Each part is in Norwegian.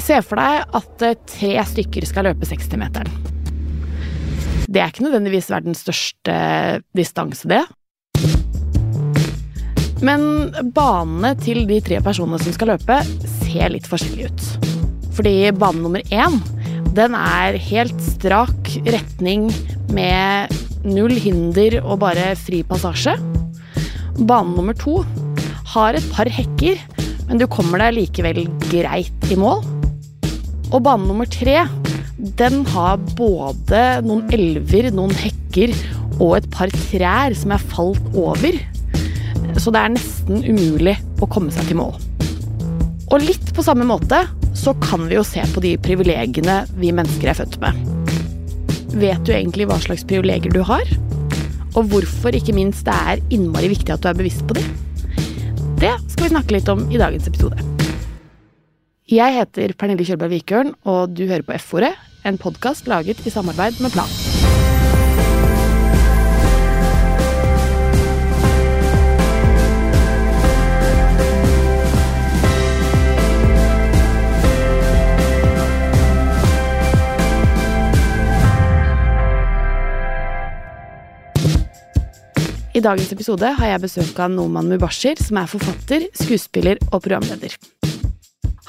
Se for deg at eh, tre stykker skal løpe 60-meteren. Det er ikke nødvendigvis verdens største distanse, det. Men banene til de tre personene som skal løpe, ser litt forskjellige ut. Fordi bane nummer én, den er helt strak retning med null hinder og bare fri passasje. Bane nummer to har et par hekker, men du kommer deg likevel greit i mål. Og bane nummer tre, den har både noen elver, noen hekker og et par trær som er falt over. Så det er nesten umulig å komme seg til mål. Og litt på samme måte så kan vi jo se på de privilegiene vi mennesker er født med. Vet du egentlig hva slags privilegier du har? Og hvorfor ikke minst det er innmari viktig at du er bevisst på de? Det skal vi snakke litt om i dagens episode. Jeg heter Pernille Kjølberg Vikørn, og du hører på F-ordet, en podkast laget i samarbeid med Plan. I dagens episode har jeg besøk av Noman Mubashir, som er forfatter, skuespiller og programleder.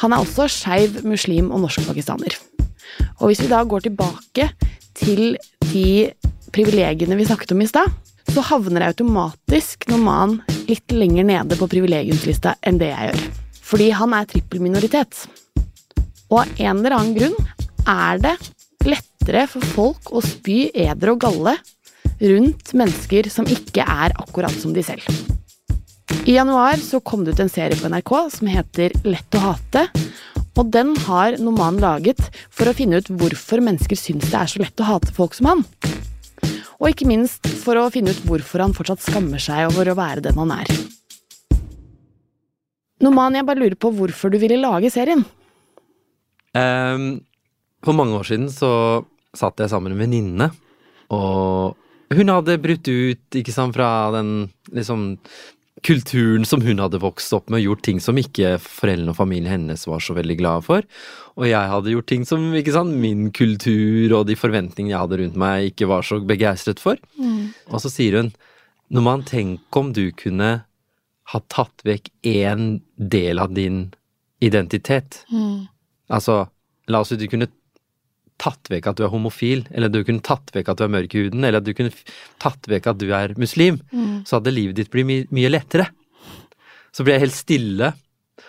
Han er også skeiv muslim og norsk-pakistaner. Og hvis vi da går tilbake til de privilegiene vi snakket om i stad, så havner automatisk Noman litt lenger nede på privilegiumslista enn det jeg gjør. Fordi han er trippelminoritet. Og av en eller annen grunn er det lettere for folk å spy eder og galle rundt mennesker som ikke er akkurat som de selv. I januar så kom det ut en serie på NRK som heter Lett å hate. Og den har Noman laget for å finne ut hvorfor mennesker syns det er så lett å hate folk som han. Og ikke minst for å finne ut hvorfor han fortsatt skammer seg over å være den han er. Noman, jeg bare lurer på hvorfor du ville lage serien. Um, for mange år siden så satt jeg sammen med en venninne, og hun hadde brutt ut ikke sant, fra den liksom kulturen som hun hadde vokst opp med, og gjort ting som ikke foreldrene og familien hennes var så veldig glade for. Og jeg hadde gjort ting som ikke sant, min kultur og de forventningene jeg hadde rundt meg, ikke var så begeistret for. Mm. Og så sier hun når man tenker om du kunne ha tatt vekk én del av din identitet. Mm. Altså, la oss si du kunne tatt vekk at du er homofil, eller du kunne tatt vekk at du er mørk i huden, eller at du kunne tatt vekk at du er muslim, mm. så hadde livet ditt blitt my mye lettere. Så ble jeg helt stille,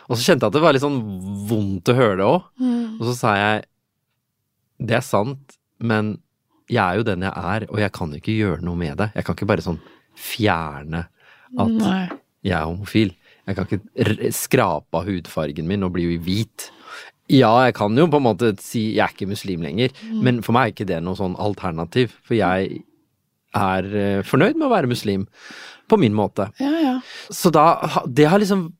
og så kjente jeg at det var litt sånn vondt å høre det òg. Mm. Og så sa jeg det er sant, men jeg er jo den jeg er, og jeg kan ikke gjøre noe med det. Jeg kan ikke bare sånn fjerne at Nei. jeg er homofil. Jeg kan ikke skrape av hudfargen min og bli hvit. Ja, jeg kan jo på en måte si jeg er ikke muslim lenger, mm. men for meg er ikke det noe sånn alternativ. For jeg er uh, fornøyd med å være muslim. På min måte. Ja, ja. Så da Det har liksom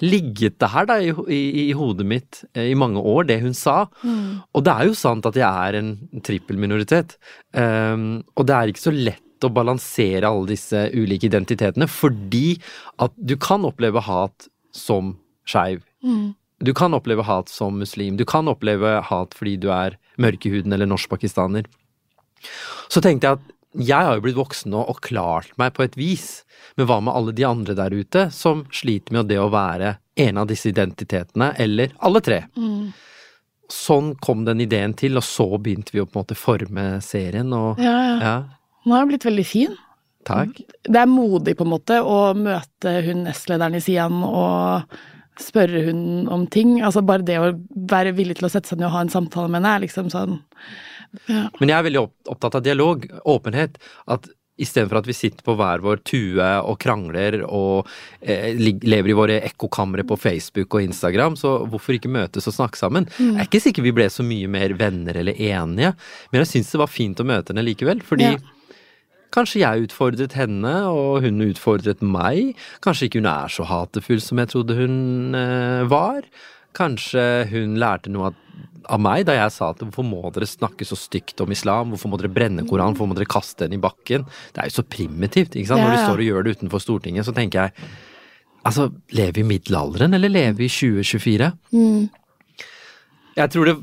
ligget det her da i, i, i, hodet mitt eh, i mange år, det hun sa. Mm. Og det er jo sant at jeg er en trippelminoritet. Um, og det er ikke så lett å balansere alle disse ulike identitetene, fordi at du kan oppleve hat som skeiv. Mm. Du kan oppleve hat som muslim. Du kan oppleve hat fordi du er mørk i huden eller norsk-pakistaner. Så tenkte jeg at jeg har jo blitt voksen nå og klart meg på et vis, men hva med alle de andre der ute som sliter med det å være en av disse identitetene, eller alle tre? Mm. Sånn kom den ideen til, og så begynte vi å på en måte forme serien. Og, ja, ja. ja. Nå har den blitt veldig fin. Takk. Det er modig på en måte å møte hun nestlederen i Sian og spørre hun om ting. Altså bare det å være villig til å sette seg ned og ha en samtale med henne er liksom sånn ja. Men jeg er veldig opptatt av dialog, åpenhet. At istedenfor at vi sitter på hver vår tue og krangler og eh, lever i våre ekkokamre på Facebook og Instagram, så hvorfor ikke møtes og snakke sammen? Mm. Jeg er ikke sikker vi ble så mye mer venner eller enige, men jeg syns det var fint å møte henne likevel. fordi ja. Kanskje jeg utfordret henne, og hun utfordret meg. Kanskje ikke hun er så hatefull som jeg trodde hun eh, var. Kanskje hun lærte noe av meg da jeg sa at hvorfor må dere snakke så stygt om islam, hvorfor må dere brenne Koranen, hvorfor må dere kaste den i bakken? Det er jo så primitivt, ikke sant. Når du står og gjør det utenfor Stortinget, så tenker jeg altså, lever vi i middelalderen, eller lever vi i 2024? Mm. Jeg tror det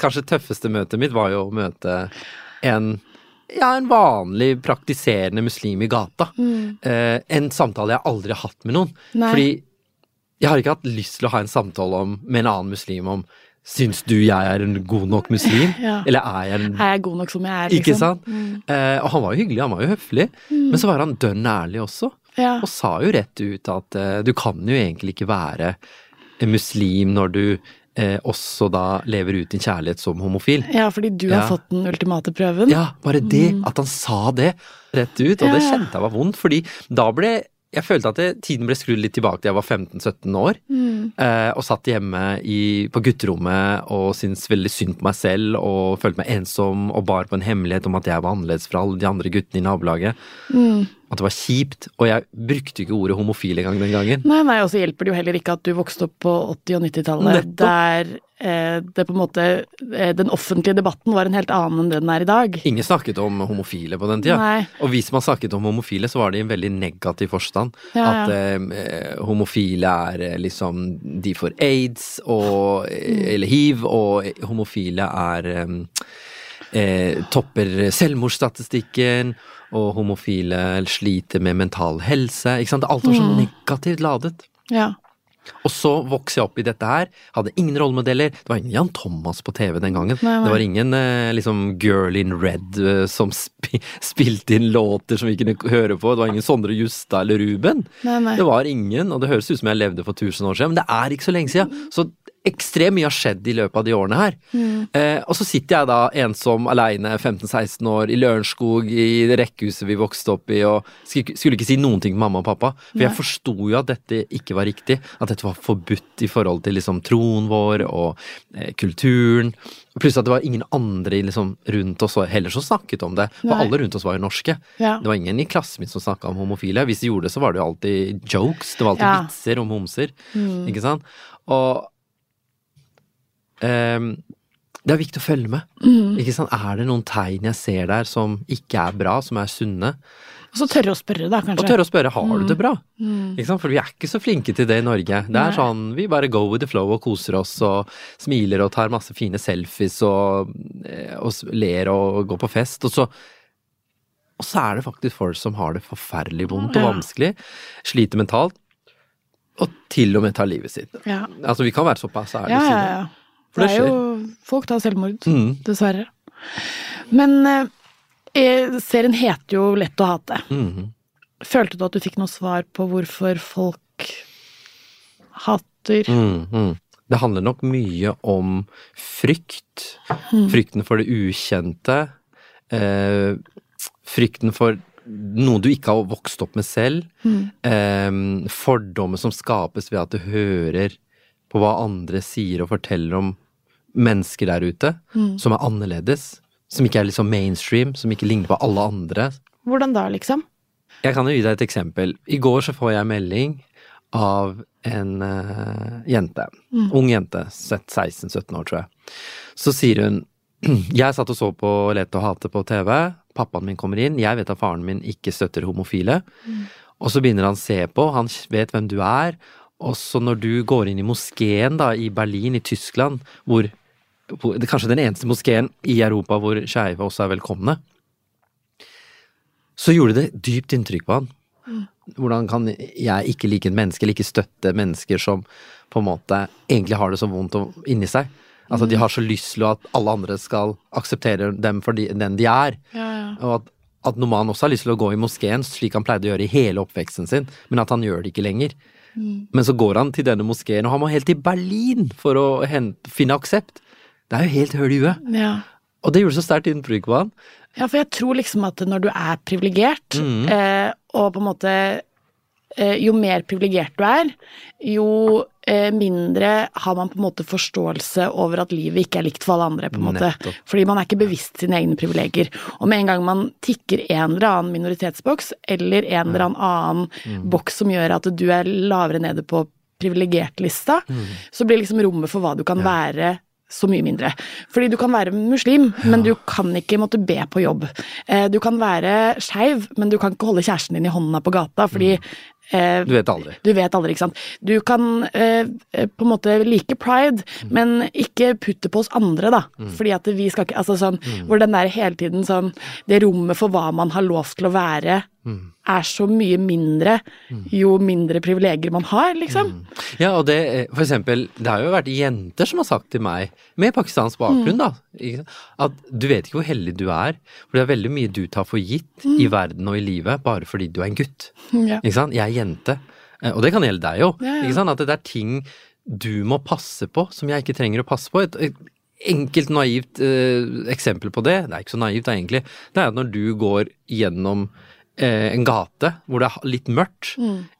kanskje tøffeste møtet mitt var jo å møte en ja, en vanlig praktiserende muslim i gata. Eh, en samtale jeg aldri har hatt med noen. Nei. Fordi jeg har ikke hatt lyst til å ha en samtale om, med en annen muslim om Syns du jeg er en god nok muslim? Ja. Eller er jeg en Er jeg god nok som jeg er, Ikke sant? sant? Eh, og han var jo hyggelig, han var jo høflig. Men så var han dønn ærlig også. Ja. Og sa jo rett ut at eh, du kan jo egentlig ikke være en muslim når du eh, også da lever ut din kjærlighet som homofil. ja, fordi du har fått den ultimate prøven. Ja, bare det. At han sa det rett ut. Og Ja, det kjente jeg var vondt, fordi da ble jeg følte at det, tiden ble skrudd litt tilbake til jeg var 15-17 år. Mm. Eh, og satt hjemme i, på gutterommet og syntes veldig synd på meg selv og følte meg ensom og bar på en hemmelighet om at jeg var annerledes fra alle de andre guttene i nabolaget. Mm. At det var kjipt. Og jeg brukte ikke ordet homofil engang den gangen. Nei, nei, og så hjelper det jo heller ikke at du vokste opp på 80- og 90-tallet, der eh, det på en måte eh, Den offentlige debatten var en helt annen enn det den er i dag. Ingen snakket om homofile på den tida. Nei. Og hvis man snakket om homofile, så var det i en veldig negativ forstand. Ja, ja. At eh, homofile er eh, liksom De får aids og, Mm. eller hiv, og homofile er eh, Topper selvmordsstatistikken, og homofile sliter med mental helse. Ikke sant? Alt var så Mm. negativt ladet. Ja. Og så vokste jeg opp i dette her, hadde ingen rollemodeller. Det var ingen Jan Thomas på TV den gangen. Nei, nei. Det var ingen eh, liksom Girl in Red eh, som sp spilte inn låter som vi kunne høre på. Det var ingen Sondre Justad eller Ruben. Nei, nei. Det var ingen, og det høres ut som jeg levde for 1000 år siden, men det er ikke så lenge siden. Så ekstremt mye har skjedd i løpet av de årene her. Mm. Eh, og så sitter jeg da ensom aleine, 15-16 år, i Lørenskog, i det rekkehuset vi vokste opp i, og skulle, ikke si noen ting til mamma og pappa. For jeg forsto jo at dette ikke var riktig, at dette var forbudt i forhold til liksom troen vår og eh, kulturen. Pluss at det var ingen andre liksom, rundt oss heller som snakket om det. For Nei. alle rundt oss var jo norske. Ja. Det var ingen i klassen min som snakka om homofile. Hvis de gjorde det, så var det jo alltid jokes. Det var alltid Ja. Mm. vitser om homser. Ikke sant? Og ehm, det er viktig å følge med. Mm. Ikke sant? Er det noen tegn jeg ser der som ikke er bra, som er sunne? Og så tørre å spørre, da, Og tørre å spørre har du det bra. Mm. Ikke sant? For vi er ikke så flinke til det i Norge. Det er Nei. sånn vi bare go with the flow og koser oss og smiler og tar masse fine selfies og, eh, og ler og går på fest. Og så, og så er det faktisk folk som har det forferdelig vondt og Ja. vanskelig, sliter mentalt, og til og med tar livet sitt. Ja. Altså vi kan være såpass ærlige Ja, ja, ja. For Det det er jo Folk tar selvmord, Mm. dessverre. Men eh, eh, serien heter jo Lett å hate. Mm. Følte du at du fikk noe svar på hvorfor folk hater? Mm, mm. Det handler nok mye om frykt. Frykten for det ukjente. Eh, frykten for noe du ikke har vokst opp med selv. Eh, fordommer som skapes ved at du hører på hva andre sier og forteller om mennesker der ute, som er annerledes. Som ikke er liksom mainstream, som ikke ligner på alle andre. Hvordan da, liksom? Jeg kan jo gi deg et eksempel. I går så får jeg melding av en uh, jente. Ung jente. 16-17 år, tror jeg. Så sier hun Jeg satt og så på Lett og hate på TV. Pappaen min kommer inn. Jeg vet at faren min ikke støtter homofile. Og så begynner han å se på. Han vet hvem du er. Og så når du går inn i moskeen da, i Berlin, i Tyskland, hvor, hvor Det er kanskje den eneste moskeen i Europa hvor skeive også er velkomne så gjorde det dypt inntrykk på han. Hvordan kan jeg ikke like et menneske, eller ikke støtte mennesker som på en måte egentlig har det så vondt inni seg? Altså de har så lyst til at alle andre skal akseptere dem for de, den de er. Ja, ja. Og at, at Noman også har lyst til å gå i moskeen slik han pleide å gjøre i hele oppveksten sin, men at han gjør det ikke lenger. Men så går han til denne moskeen, og han må helt til Berlin for å hente, finne aksept. Det er jo helt høl i huet. ja. Og det gjorde så sterkt inntrykk på han. Ja, for jeg tror liksom at når du er privilegert, Mm. eh, og på en måte eh, Jo mer privilegert du er, jo mindre har man på en måte forståelse over at livet ikke er likt for alle andre, på en måte. Nettopp. Fordi man er ikke bevisst sine egne privilegier. Og med en gang man tikker en eller annen minoritetsboks, eller en eller annen Mm. boks som gjør at du er lavere nede på privilegert-lista, Mm. så blir liksom rommet for hva du kan være så mye mindre. Fordi du kan være muslim, men du kan ikke måtte be på jobb. Eh, Du kan være skeiv, men du kan ikke holde kjæresten din i hånda på gata, fordi eh, Du vet aldri. Du vet aldri, ikke sant. Du kan eh, eh, på en måte like pride, Mm. men ikke putte på oss andre, da. Fordi at vi skal ikke Altså sånn Mm. hvor den der hele tiden sånn Det rommet for hva man har lov til å være, Mm. er så mye mindre jo mindre privilegier man har, liksom. Mm. Ja, og det, for eksempel, det har jo vært jenter som har sagt til meg, med pakistansk bakgrunn, da, at du vet ikke hvor heldig du er, for det er veldig mye du tar for gitt i verden og i livet, bare fordi du er en gutt. Ja. Ikke sant? Jeg er jente. Eh, Og det kan gjelde deg jo. Ja, ja. Ikke sant? At det er ting du må passe på som jeg ikke trenger å passe på. Et, et enkelt, naivt eh, eksempel på det, det er ikke så naivt da egentlig, det er at når du går gjennom en gate hvor det er litt mørkt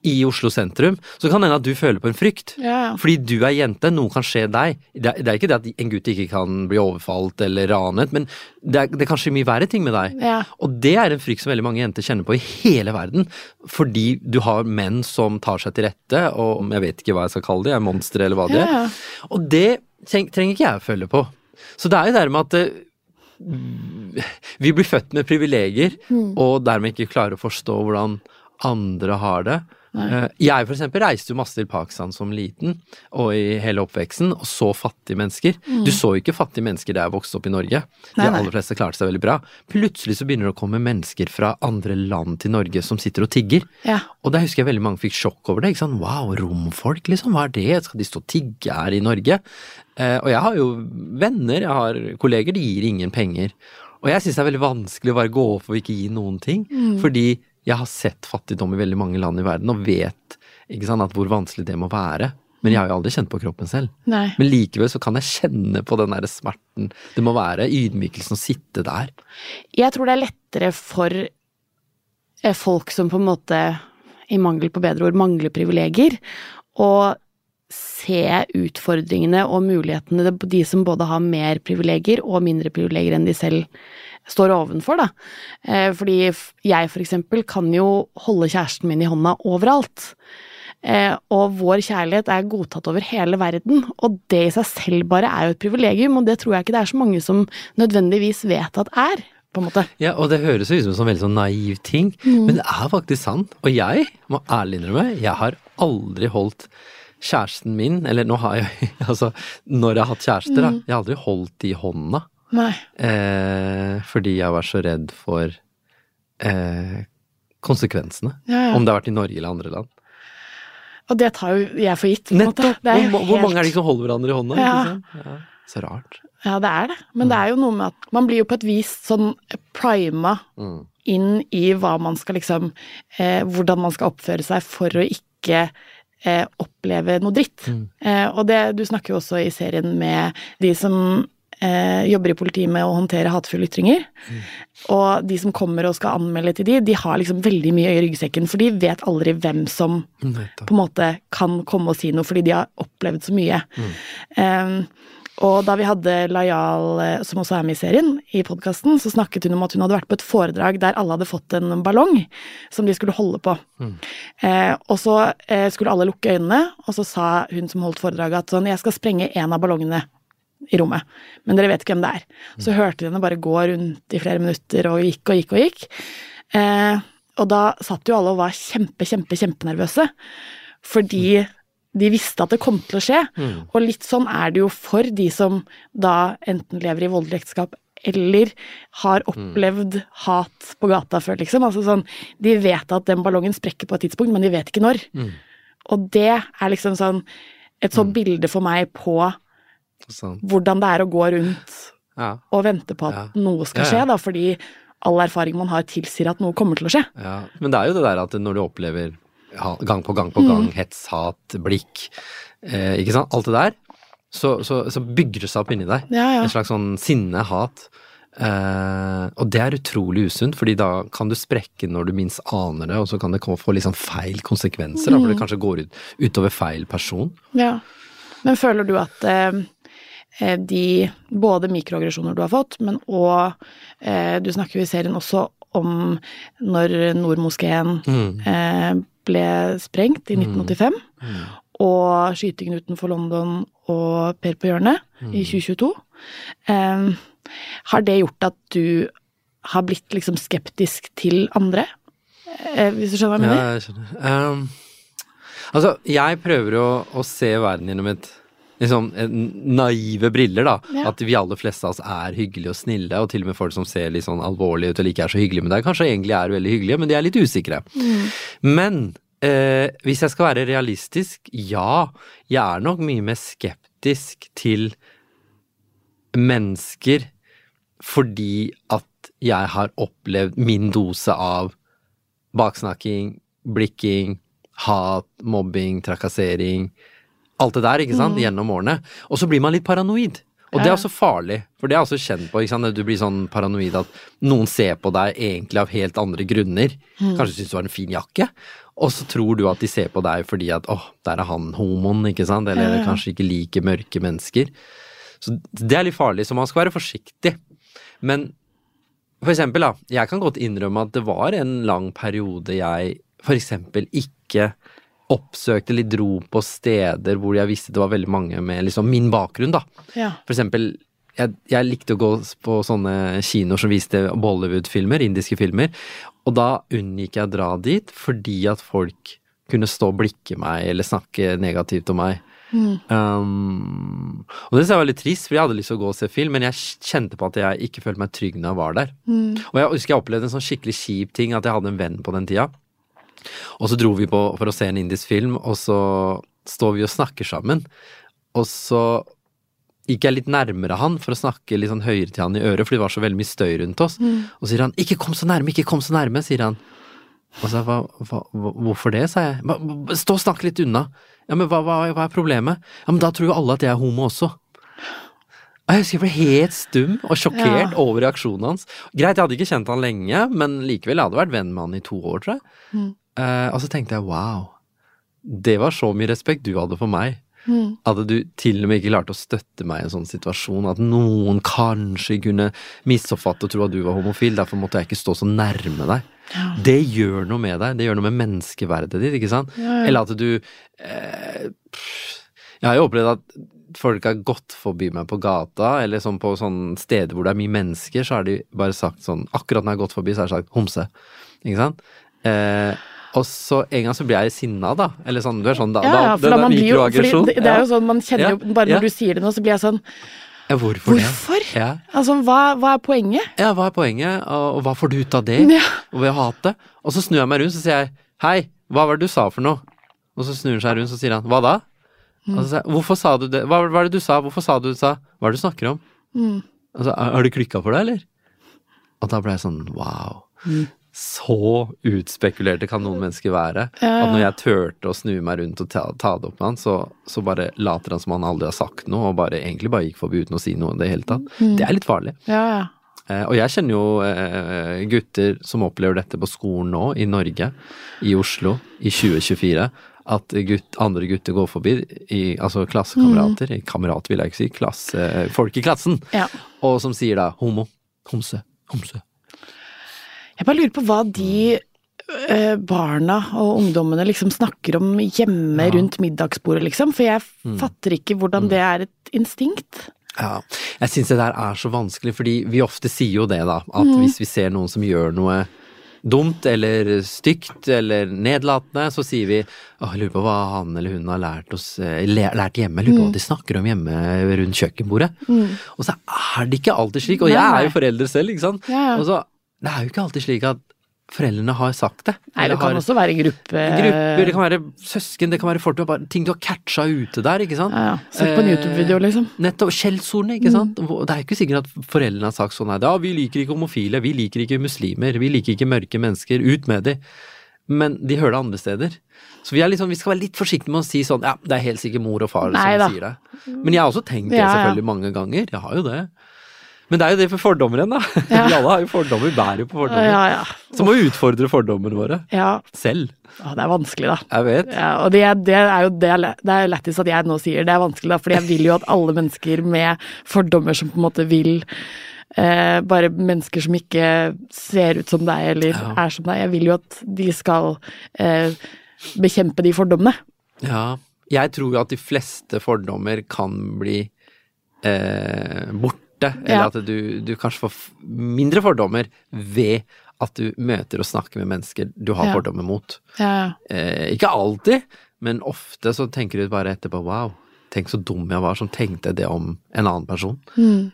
i Oslo sentrum, så kan det hende at du føler på en frykt. Mm. Ja. Fordi du er jente, noe kan skje deg. Det er, det er ikke det at en gutt ikke kan bli overfalt eller ranet, men det er, det er kanskje mye verre ting med deg. Yeah. Og det er en frykt som veldig mange jenter kjenner på i hele verden, fordi du har menn som tar seg til rette, og jeg vet ikke hva jeg skal kalle jeg er monstre eller hva det yeah. er. Og det treng, trenger ikke jeg å følge på. Så det er jo det med at eh, vi blir født med privilegier, og dermed ikke klarer å forstå hvordan andre har det. Nei. Jeg for eksempel reiste jo masse til Pakistan som liten, og i hele oppveksten, og så fattige mennesker. Du så jo ikke fattige mennesker da jeg vokste opp i Norge. De aller fleste klarte seg veldig bra. Plutselig så begynner det å komme mennesker fra andre land til Norge som sitter og tigger. Ja. Og der husker jeg veldig mange fikk sjokk over det. ikke sant? Wow, romfolk, liksom, hva er det? Skal de stå og tigge her i Norge? Eh, og jeg har jo venner, jeg har kolleger, de gir ingen penger. Og jeg syns det er veldig vanskelig å bare gå opp og ikke gi noen ting. Fordi jeg har sett fattigdom i veldig mange land i verden, og vet sant, at hvor vanskelig det må være. Men jeg har jo aldri kjent på kroppen selv. Nei. Men likevel så kan jeg kjenne på den der smerten det må være, ydmykelsen å sitte der. Jeg tror det er lettere for eh, folk som på en måte, i mangel på bedre ord, mangler privilegier, å se utfordringene og mulighetene de som både har mer privilegier og mindre privilegier enn de selv står ovenfor, da. Eh, Fordi jeg for eksempel kan jo holde kjæresten min i hånda overalt. Eh, og vår kjærlighet er godtatt over hele verden, og det i seg selv bare er jo et privilegium, og det tror jeg ikke det er så mange som nødvendigvis vet at er, på en måte. Ja, og det høres ut som en veldig sånn naiv ting, men det er faktisk sant. Og jeg må ærlig innrømme, jeg har aldri holdt kjæresten min, eller nå har jeg altså når jeg har hatt kjærester, da, jeg har aldri holdt de i hånda. Eh, fordi jeg var så redd for eh, konsekvensene. Ja, ja. Om det har vært i Norge eller andre land. Og det tar jo jeg for gitt, på en måte. Hvor, hvor mange er det som holder hverandre i hånda? Sant? Ja. Så rart. Ja, det er det. Men det er jo noe med at man blir jo på et vis sånn prima Mm. inn i hva man skal liksom eh, Hvordan man skal oppføre seg for å ikke eh, oppleve noe dritt. Eh, og det Du snakker jo også i serien med de som eh, jobber i politiet med å håndtere hatefulle ytringer. Og de som kommer og skal anmelde til de, de har liksom veldig mye i ryggsekken, for de vet aldri hvem som på en måte kan komme og si noe, fordi de har opplevd så mye. Um, og da vi hadde Layal, eh, som også er med i serien, i podkasten, så snakket hun om at hun hadde vært på et foredrag der alle hadde fått en ballong som de skulle holde på. Eh, og så eh, skulle alle lukke øynene, og så sa hun som holdt foredraget at sånn, jeg skal sprenge en av ballongene i rommet, men dere vet ikke hvem det er. Så hørte de henne bare gå rundt i flere minutter og gikk og gikk og gikk. Eh, og da satt jo alle og var kjempe, kjempe, kjempenervøse. Fordi de visste at det kom til å skje. Og litt sånn er det jo for de som da enten lever i voldelig ekteskap eller har opplevd hat på gata før, liksom. Altså sånn, de vet at den ballongen sprekker på et tidspunkt, men de vet ikke når. Og det er liksom sånn et sånt bilde for meg på Sånn. hvordan det er å gå rundt Ja. og vente på at Ja. noe skal skje, ja. da, fordi all erfaring man har tilsier at noe kommer til å skje. Ja, men det er jo det der at når du opplever gang på gang på Mm. gang hets, hat, blikk, eh, ikke sant, alt det der, så, så, så bygger det seg opp inni deg. Ja, ja. En slags sånn sinne, hat. Eh, og det er utrolig usunt, fordi da kan du sprekke når du minst aner det, og så kan det komme, få liksom feil konsekvenser, da, for det Mm. kanskje går ut, utover feil person. Ja. Men føler du at eh, eh, de både mikroaggresjoner du har fått, men òg eh, Du snakker jo i serien også om når Nordmoskeen Mm. eh, ble sprengt i 1985, og skytingen utenfor London og Per på hjørnet i 2022. Um, har det gjort at du har blitt liksom skeptisk til andre? Uh, hvis du skjønner hva jeg Ja, mener? jeg skjønner. Um, altså, jeg prøver å, å se verden gjennom et liksom en naive briller, da. Ja. At vi aller fleste av oss er hyggelige og snille, og til og med folk som ser litt sånn alvorlige ut eller ikke er så hyggelige med deg, kanskje egentlig er veldig hyggelige, men de er litt usikre. Men eh, hvis jeg skal være realistisk, ja, jeg er nok mye mer skeptisk til mennesker fordi at jeg har opplevd min dose av baksnakking, blikking, hat, mobbing, trakassering. Alt det der, ikke sant, gjennom årene. Og så blir man litt paranoid. Og det er også farlig, for det er også kjent på. ikke sant, Du blir sånn paranoid at noen ser på deg egentlig av helt andre grunner. Kanskje syns du har en fin jakke, og så tror du at de ser på deg fordi at åh, der er han homoen, ikke sant, eller ja. kanskje ikke liker mørke mennesker. Så det er litt farlig, så man skal være forsiktig. Men for eksempel, da, jeg kan godt innrømme at det var en lang periode jeg for eksempel ikke oppsøkte eller dro på steder hvor jeg visste det var veldig mange med liksom min bakgrunn, da. Ja. For eksempel, jeg, jeg likte å gå på sånne kinoer som viste Bollywood-filmer, indiske filmer, og da unngikk jeg å dra dit fordi at folk kunne stå og blikke meg eller snakke negativt om meg. Um, og det synes jeg var litt trist, for jeg hadde lyst til å gå og se film, men jeg kjente på at jeg ikke følte meg trygg når jeg var der. Og jeg husker jeg opplevde en sånn skikkelig kjip ting, at jeg hadde en venn på den tida. Og så dro vi på for å se en indisk film, og så står vi og snakker sammen. Og så gikk jeg litt nærmere han for å snakke litt sånn høyere til han i øret, fordi det var så veldig mye støy rundt oss. Og så sier han 'ikke kom så nærme, ikke kom så nærme', sier han. Og så hva, hva, hvorfor det, sa jeg. «Hva- hva- Stå og snakk litt unna. Ja, men hva, hva, hva er problemet? Ja, men da tror jo alle at jeg er homo også. Og jeg husker jeg ble helt stum og sjokkert Ja. over reaksjonen hans. Greit, jeg hadde ikke kjent han lenge, men likevel, jeg hadde vært venn med han i to år, tror jeg. Eh, og så tenkte jeg wow, det var så mye respekt du hadde for meg. At du til og med ikke klarte å støtte meg i en sånn situasjon. At noen kanskje kunne misoppfatte og tro at du var homofil. Derfor måtte jeg ikke stå så nærme deg. Det gjør noe med deg. Det gjør noe med menneskeverdet ditt, ikke sant? Ja, ja. Eller at du eh, Jeg har jo opplevd at folk har gått forbi meg på gata, eller sånn på sånne steder hvor det er mye mennesker, så har de bare sagt sånn Akkurat når jeg har gått forbi, så har jeg sagt 'homse'. Ikke sant? Eh, og så en gang så blir jeg sinna, da. Eller sånn, du er sånn da, Ja, ja, for da man blir jo fordi mikroaggresjon. det, det er jo sånn, man kjenner Ja, jo Bare ja. når du sier det nå, så blir jeg sånn Ja, hvorfor, Hvorfor? Ja. Altså, hva, hva er poenget? ja, hva er poenget, og, og hva får du ut av det? Ja. Og ved å hate? Og så snur jeg meg rundt, så sier jeg 'hei, hva var det du sa for noe?' Og så snur han seg rundt, så sier han 'hva da?' Og Altså, 'hvorfor sa du det? Hva er det du sa? Hvorfor sa du det du sa? Hva er det du snakker om?' Mm. Altså, «Er- 'har det klikka for det, eller?' Og da ble jeg sånn wow. Så utspekulerte kan noen mennesker være. Ja. At når jeg turte å snu meg rundt og ta, ta det opp med han, så, så bare later han som han aldri har sagt noe, og bare egentlig bare gikk forbi uten å si noe i det hele tatt. Det er litt farlig. Ja, ja. Eh, og jeg kjenner jo eh, gutter som opplever dette på skolen nå, i Norge, i Oslo, i 2024. At gutt, andre gutter går forbi, i, altså klassekamerater, kamerat vil jeg ikke si, klasse, folk i klassen, ja. og som sier da homo, homse, homse. Jeg bare lurer på hva de eh, barna og ungdommene liksom snakker om hjemme Ja. rundt middagsbordet, liksom. For jeg fatter ikke hvordan det er et instinkt. Ja, jeg syns det der er så vanskelig, fordi vi ofte sier jo det, da. At hvis vi ser noen som gjør noe dumt eller stygt eller nedlatende, så sier vi åh, lurer på hva han eller hun har lært, oss, eh, lært hjemme. Lurer på hva de snakker om hjemme rundt kjøkkenbordet. Og så er det ikke alltid slik. Og jeg er jo forelder selv, ikke sant. Og så, det er jo ikke alltid slik at foreldrene har sagt det. Nei, det kan har- også være gruppe... Grupper, det kan være søsken, det kan være folk du har bare, ting du har catcha ute der, ikke sant. Ja, ja. Sett på en Eh, YouTube-video, liksom. Nettopp. Skjellsordene, ikke sant. Mm. Det er ikke sikkert at foreldrene har sagt sånn nei, ja, vi liker ikke homofile, vi liker ikke muslimer, vi liker ikke mørke mennesker, ut med de. Men de hører det andre steder. Så vi, er sånn, vi skal være litt forsiktige med å si sånn, ja, det er helt sikkert mor og far Nei da. som sier det. Men jeg har også tenkt det selvfølgelig mange ganger, jeg har jo det. Men det er jo det for fordommer igjen, da. Ja. Vi alle har jo fordommer, bærer jo på fordommer. Ja, ja. Så må vi utfordre fordommene våre. ja. Selv. Å, det er vanskelig, da. Jeg vet. Ja, og det, det er jo det, er det er lættis at jeg nå sier det er vanskelig, da, fordi jeg vil jo at alle mennesker med fordommer som på en måte vil eh, Bare mennesker som ikke ser ut som deg eller Ja. er som deg. Jeg vil jo at de skal eh, bekjempe de fordommene. Ja. Jeg tror jo at de fleste fordommer kan bli eh, borte. Eller Ja. at du, du kanskje får mindre fordommer ved at du møter og snakker med mennesker du har Ja. fordommer mot. Ja, Eh, ikke alltid, men ofte så tenker du bare etterpå wow, tenk så dum jeg var som tenkte det om en annen person. Mm.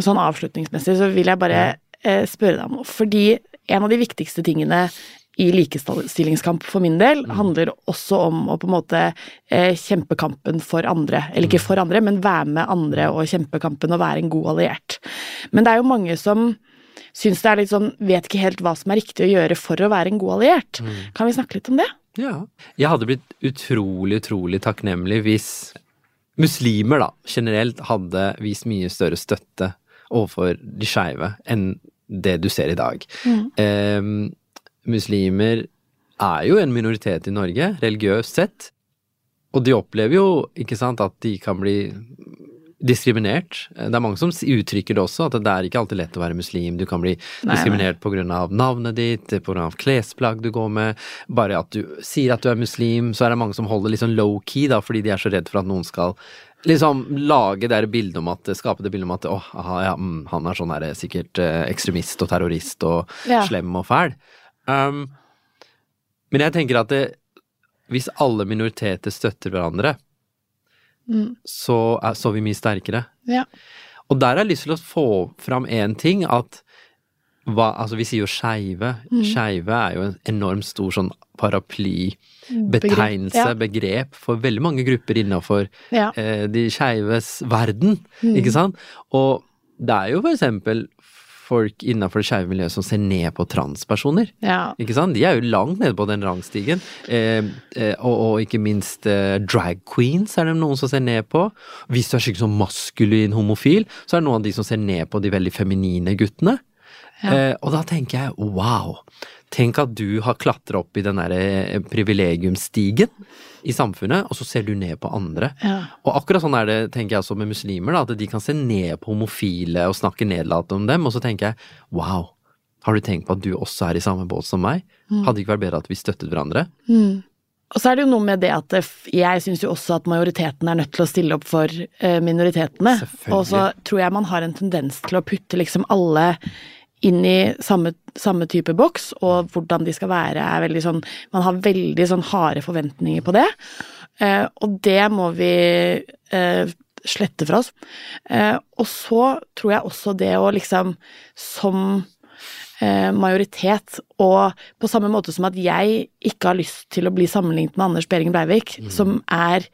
Sånn avslutningsmessig så vil jeg bare eh, spørre deg om. Fordi en av de viktigste tingene i likestillingskamp for min del handler også om å på en måte eh, kjempe kampen for andre. Eller ikke for andre, men være med andre og kjempe kampen og være en god alliert. Men det er jo mange som syns det er litt sånn Vet ikke helt hva som er riktig å gjøre for å være en god alliert. Kan vi snakke litt om det? Ja. Jeg hadde blitt utrolig, utrolig takknemlig hvis muslimer da, generelt hadde vist mye større støtte overfor de skeive enn det du ser i dag. Eh, muslimer er jo en minoritet i Norge, religiøst sett, og de opplever jo, ikke sant, at de kan bli diskriminert. Det er mange som uttrykker det også, at det er ikke alltid lett å være muslim. Du kan bli Nei, diskriminert av navnet ditt, av klesplagg du går med. Bare at du sier at du er muslim, så er det mange som holder litt sånn low-key, da, fordi de er så redd for at noen skal liksom lage det bildet om at Skape det bildet om at åh, oh, ja, mm, han er sånn her sikkert eh, ekstremist og terrorist og Ja. slem og fæl. Um, men jeg tenker at det, hvis alle minoriteter støtter hverandre, Mm. så så er vi mye sterkere. Ja. Og der har jeg lyst til å få fram én ting, at hva, altså vi sier jo skeive. Mm. Skeive er jo en enormt stor sånn paraplybetegnelse, Ja. begrep, for veldig mange grupper innafor Ja. eh, de skeives verden, Mm. ikke sant? Og det er jo for eksempel folk innafor det skeive miljøet som ser ned på transpersoner. ja. Ikke sant? De er jo langt nede på den rangstigen. Eh, eh, og, og ikke minst eh, drag queens er det noen som ser ned på. Hvis du er skikkelig sånn maskulin homofil, så er det noen av de som ser ned på de veldig feminine guttene. Ja. Eh, og da tenker jeg wow, tenk at du har klatra opp i den derre privilegiumsstigen i samfunnet, og så ser du ned på andre. Ja. Og akkurat sånn er det, tenker jeg også med muslimer, da, at de kan se ned på homofile og snakke nedlatende om dem, og så tenker jeg wow, har du tenkt på at du også er i samme båt som meg? Hadde det ikke vært bedre at vi støttet hverandre? Mm. Og så er det jo noe med det at jeg syns jo også at majoriteten er nødt til å stille opp for eh, minoritetene. Og så tror jeg man har en tendens til å putte liksom alle inn i samme, samme type boks, og hvordan de skal være er veldig sånn Man har veldig sånn harde forventninger på det. Eh, og det må vi eh, slette fra oss. Eh, og så tror jeg også det å liksom som eh, majoritet, og på samme måte som at jeg ikke har lyst til å bli sammenlignet med Anders Behring Breivik, som er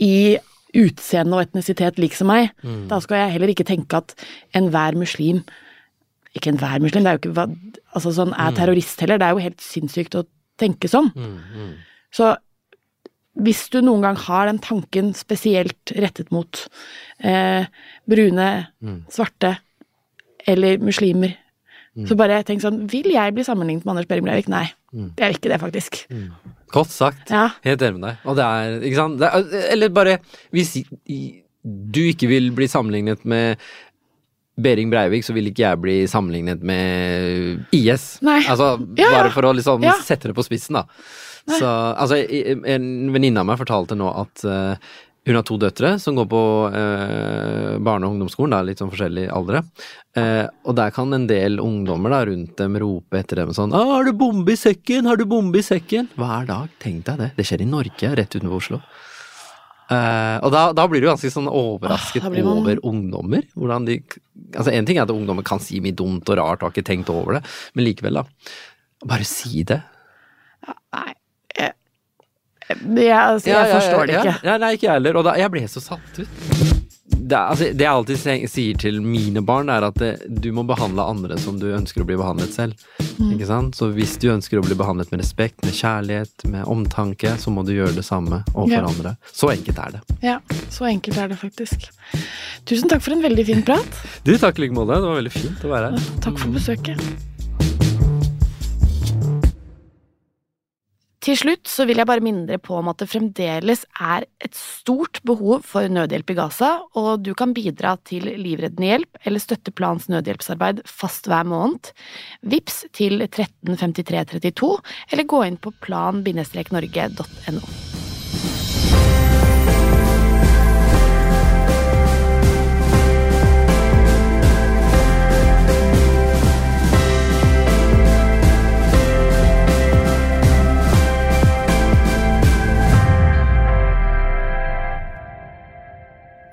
i utseende og etnisitet lik som meg, da skal jeg heller ikke tenke at enhver muslim Ikke enhver muslim, det er jo ikke hva Altså sånn er terrorist heller, det er jo helt sinnssykt å tenke sånn. Så hvis du noen gang har den tanken spesielt rettet mot eh, brune, svarte eller muslimer, så bare tenk sånn Vil jeg bli sammenlignet med Anders Behring Breivik? Nei, jeg vil ikke det, faktisk. Godt sagt. Ja. Helt enig med deg. Og det er, ikke sant det er, Eller bare Hvis du ikke vil bli sammenlignet med Behring Breivik, så vil ikke jeg bli sammenlignet med IS. Nei. Altså, Ja, bare for å liksom Ja. sette det på spissen, da. Så, altså, en venninne av meg fortalte nå at uh, hun har to døtre som går på uh, barne- og ungdomsskolen, da, litt sånn forskjellige aldre. Uh, og der kan en del ungdommer da rundt dem rope etter dem sånn har du bombe i sekken? Har du bombe i sekken?' Hver dag. Tenk deg det. Det skjer i Norge, rett utenfor Oslo. Eh, og da, da blir du ganske sånn overrasket Ah, man- over ungdommer. Hvordan de Altså, en ting er at ungdommer kan si mye dumt og rart og har ikke tenkt over det, men likevel, da. Bare si det. Nei. Jeg, jeg, altså, jeg forstår det ja, ikke. Ja, nei, ikke jeg heller. Og da, jeg ble så satt ut. Det, altså, det jeg alltid sier til mine barn, er at det, du må behandle andre som du ønsker å bli behandlet selv. Mm. Ikke sant? Så hvis du ønsker å bli behandlet med respekt, med kjærlighet, med omtanke, så må du gjøre det samme overfor Ja. andre. Så enkelt er det. Ja, så enkelt er det faktisk. Tusen takk for en veldig fin prat. Du, takk i like måte. Det var veldig fint å være her. Takk for besøket. Til slutt så vil jeg bare minne dere på om at det fremdeles er et stort behov for nødhjelp i Gaza, og du kan bidra til livreddende hjelp eller støtte Plans nødhjelpsarbeid fast hver måned. Vips til 135332, eller gå inn på plan-norge.no.